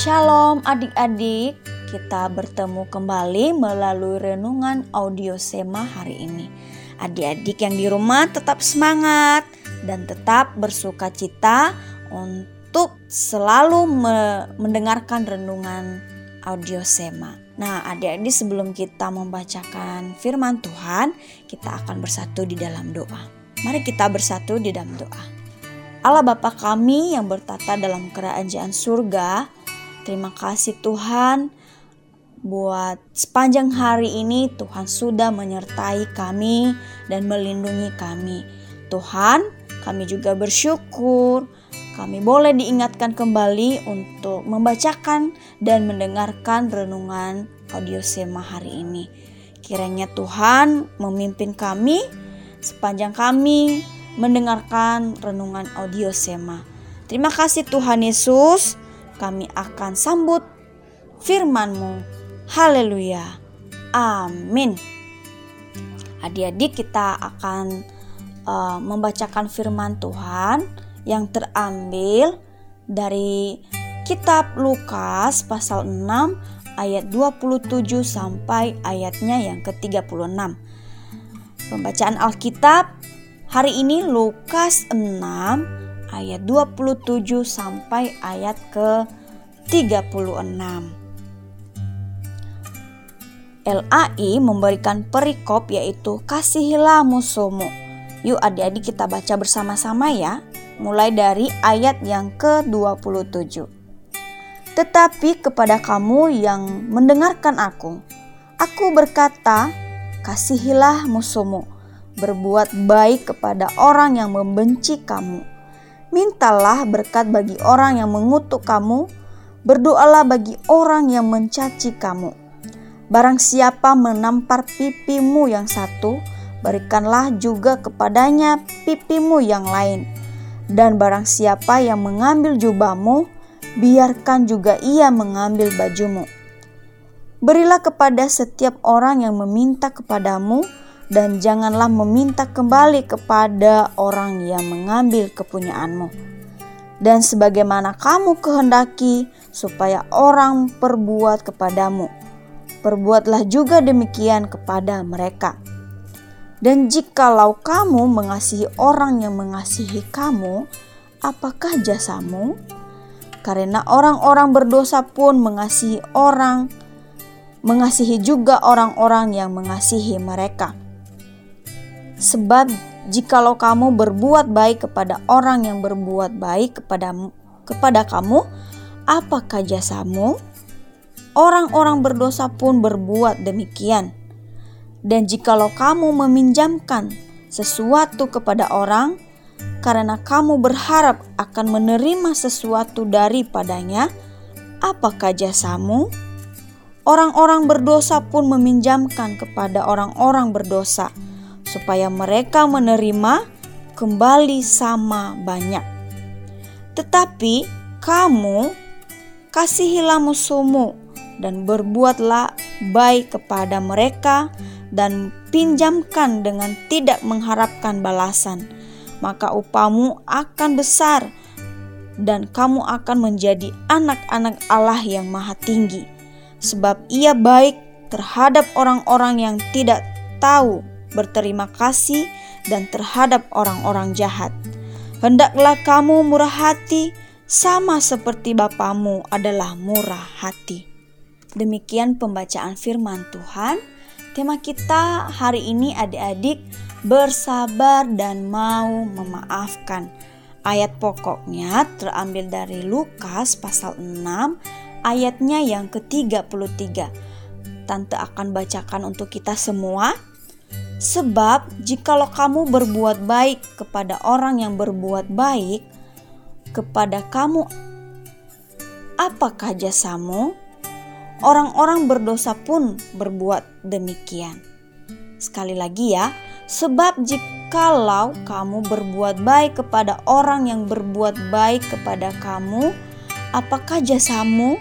Shalom adik-adik, kita bertemu kembali melalui renungan audio Sema hari ini. Adik-adik yang di rumah tetap semangat dan tetap bersuka cita untuk selalu me mendengarkan renungan audio Sema. Nah, adik-adik sebelum kita membacakan firman Tuhan, kita akan bersatu di dalam doa. Mari kita bersatu di dalam doa. Allah Bapa kami yang bertata dalam kerajaan surga, Terima kasih Tuhan buat sepanjang hari ini Tuhan sudah menyertai kami dan melindungi kami. Tuhan, kami juga bersyukur kami boleh diingatkan kembali untuk membacakan dan mendengarkan renungan audio Sema hari ini. Kiranya Tuhan memimpin kami sepanjang kami mendengarkan renungan audio Sema. Terima kasih Tuhan Yesus kami akan sambut firman-Mu. Haleluya. Amin. Adik-adik kita akan uh, membacakan firman Tuhan yang terambil dari kitab Lukas pasal 6 ayat 27 sampai ayatnya yang ke-36. Pembacaan Alkitab hari ini Lukas 6 ayat 27 sampai ayat ke 36. LAI memberikan perikop yaitu kasihilah musuhmu. Yuk adik-adik kita baca bersama-sama ya. Mulai dari ayat yang ke-27. Tetapi kepada kamu yang mendengarkan aku, aku berkata, kasihilah musuhmu, berbuat baik kepada orang yang membenci kamu, Mintalah berkat bagi orang yang mengutuk kamu, berdoalah bagi orang yang mencaci kamu. Barang siapa menampar pipimu yang satu, berikanlah juga kepadanya pipimu yang lain. Dan barang siapa yang mengambil jubahmu, biarkan juga ia mengambil bajumu. Berilah kepada setiap orang yang meminta kepadamu, dan janganlah meminta kembali kepada orang yang mengambil kepunyaanmu. Dan sebagaimana kamu kehendaki supaya orang perbuat kepadamu, perbuatlah juga demikian kepada mereka. Dan jikalau kamu mengasihi orang yang mengasihi kamu, apakah jasamu? Karena orang-orang berdosa pun mengasihi orang, mengasihi juga orang-orang yang mengasihi mereka. Sebab jikalau kamu berbuat baik kepada orang yang berbuat baik kepada kepada kamu, apakah jasamu? Orang-orang berdosa pun berbuat demikian. Dan jikalau kamu meminjamkan sesuatu kepada orang, karena kamu berharap akan menerima sesuatu daripadanya, apakah jasamu? Orang-orang berdosa pun meminjamkan kepada orang-orang berdosa supaya mereka menerima kembali sama banyak. Tetapi kamu kasihilah musuhmu dan berbuatlah baik kepada mereka dan pinjamkan dengan tidak mengharapkan balasan, maka upamu akan besar dan kamu akan menjadi anak-anak Allah yang maha tinggi. Sebab ia baik terhadap orang-orang yang tidak tahu berterima kasih dan terhadap orang-orang jahat. Hendaklah kamu murah hati sama seperti Bapamu adalah murah hati. Demikian pembacaan firman Tuhan. Tema kita hari ini adik-adik bersabar dan mau memaafkan. Ayat pokoknya terambil dari Lukas pasal 6 ayatnya yang ke-33. Tante akan bacakan untuk kita semua. Sebab, jikalau kamu berbuat baik kepada orang yang berbuat baik kepada kamu, apakah jasamu? Orang-orang berdosa pun berbuat demikian. Sekali lagi, ya, sebab jikalau kamu berbuat baik kepada orang yang berbuat baik kepada kamu, apakah jasamu?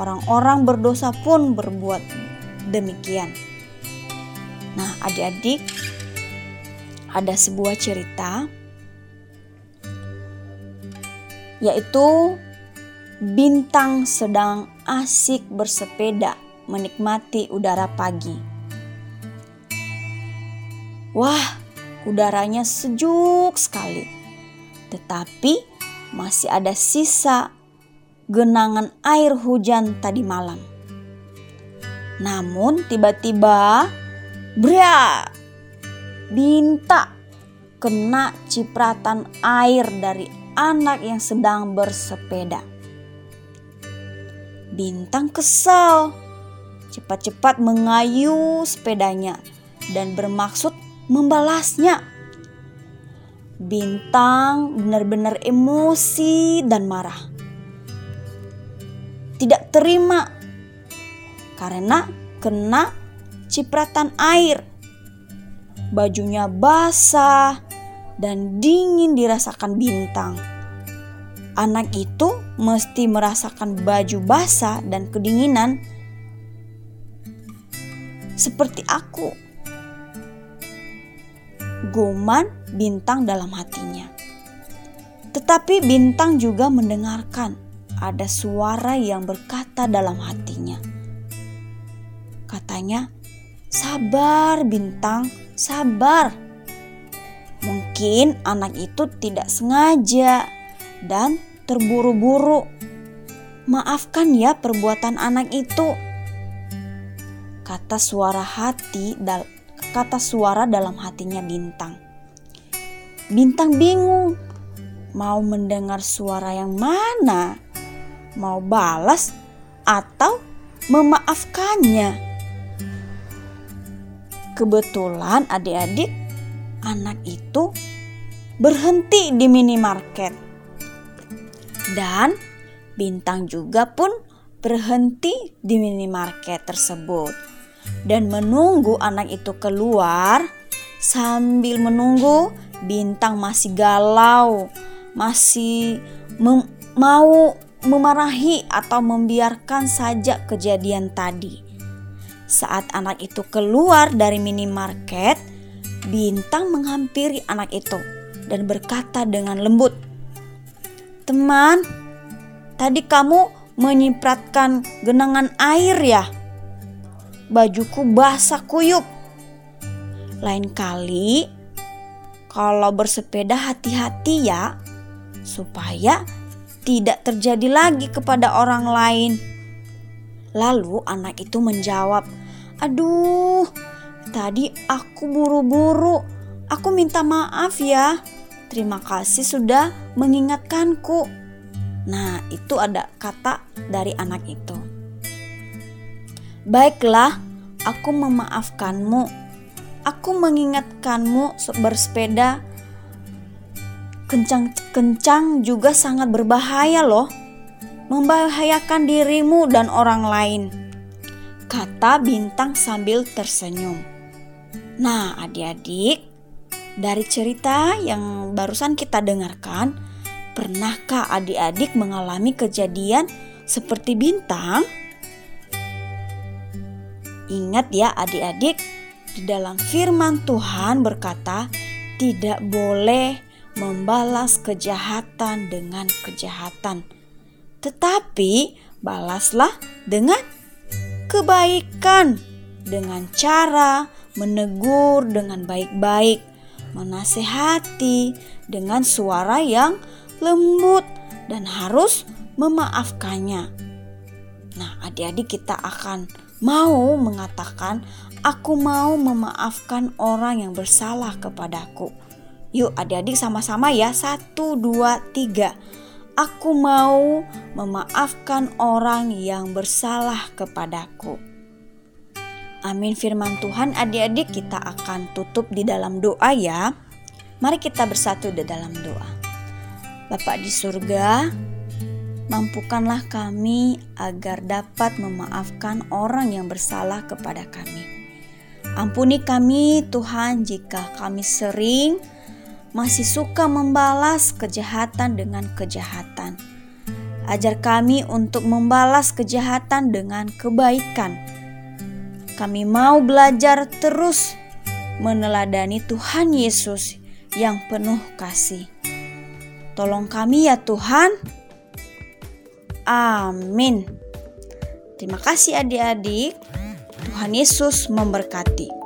Orang-orang berdosa pun berbuat demikian. Nah, adik-adik, ada sebuah cerita yaitu Bintang sedang asik bersepeda menikmati udara pagi. Wah, udaranya sejuk sekali. Tetapi masih ada sisa genangan air hujan tadi malam. Namun tiba-tiba bria Binta kena cipratan air dari anak yang sedang bersepeda. Bintang kesal, cepat-cepat mengayu sepedanya dan bermaksud membalasnya. Bintang benar-benar emosi dan marah. Tidak terima karena kena cipratan air bajunya basah dan dingin dirasakan bintang. Anak itu mesti merasakan baju basah dan kedinginan seperti aku. Goman bintang dalam hatinya. Tetapi bintang juga mendengarkan ada suara yang berkata dalam hatinya. Katanya, "Sabar, bintang, sabar. Mungkin anak itu tidak sengaja dan terburu-buru. Maafkan ya perbuatan anak itu. Kata suara hati dal kata suara dalam hatinya Bintang. Bintang bingung mau mendengar suara yang mana? Mau balas atau memaafkannya? Kebetulan adik-adik anak itu berhenti di minimarket. Dan Bintang juga pun berhenti di minimarket tersebut dan menunggu anak itu keluar sambil menunggu Bintang masih galau, masih mem mau memarahi atau membiarkan saja kejadian tadi. Saat anak itu keluar dari minimarket, Bintang menghampiri anak itu dan berkata dengan lembut, "Teman, tadi kamu menyipratkan genangan air ya? Bajuku basah kuyup. Lain kali kalau bersepeda hati-hati ya, supaya tidak terjadi lagi kepada orang lain." Lalu anak itu menjawab, Aduh, tadi aku buru-buru. Aku minta maaf ya. Terima kasih sudah mengingatkanku. Nah, itu ada kata dari anak itu. Baiklah, aku memaafkanmu. Aku mengingatkanmu bersepeda kencang-kencang juga sangat berbahaya loh. Membahayakan dirimu dan orang lain kata Bintang sambil tersenyum. Nah, adik-adik, dari cerita yang barusan kita dengarkan, pernahkah adik-adik mengalami kejadian seperti Bintang? Ingat ya, adik-adik, di dalam firman Tuhan berkata, "Tidak boleh membalas kejahatan dengan kejahatan, tetapi balaslah dengan kebaikan dengan cara menegur dengan baik-baik, menasehati dengan suara yang lembut dan harus memaafkannya. Nah, adik-adik kita akan mau mengatakan, "Aku mau memaafkan orang yang bersalah kepadaku." Yuk, adik-adik sama-sama ya. Satu, dua, tiga. Aku mau memaafkan orang yang bersalah kepadaku. Amin firman Tuhan adik-adik kita akan tutup di dalam doa ya. Mari kita bersatu di dalam doa. Bapak di surga, mampukanlah kami agar dapat memaafkan orang yang bersalah kepada kami. Ampuni kami Tuhan jika kami sering masih suka membalas kejahatan dengan kejahatan. Ajar kami untuk membalas kejahatan dengan kebaikan. Kami mau belajar terus meneladani Tuhan Yesus yang penuh kasih. Tolong kami ya Tuhan. Amin. Terima kasih adik-adik. Tuhan Yesus memberkati.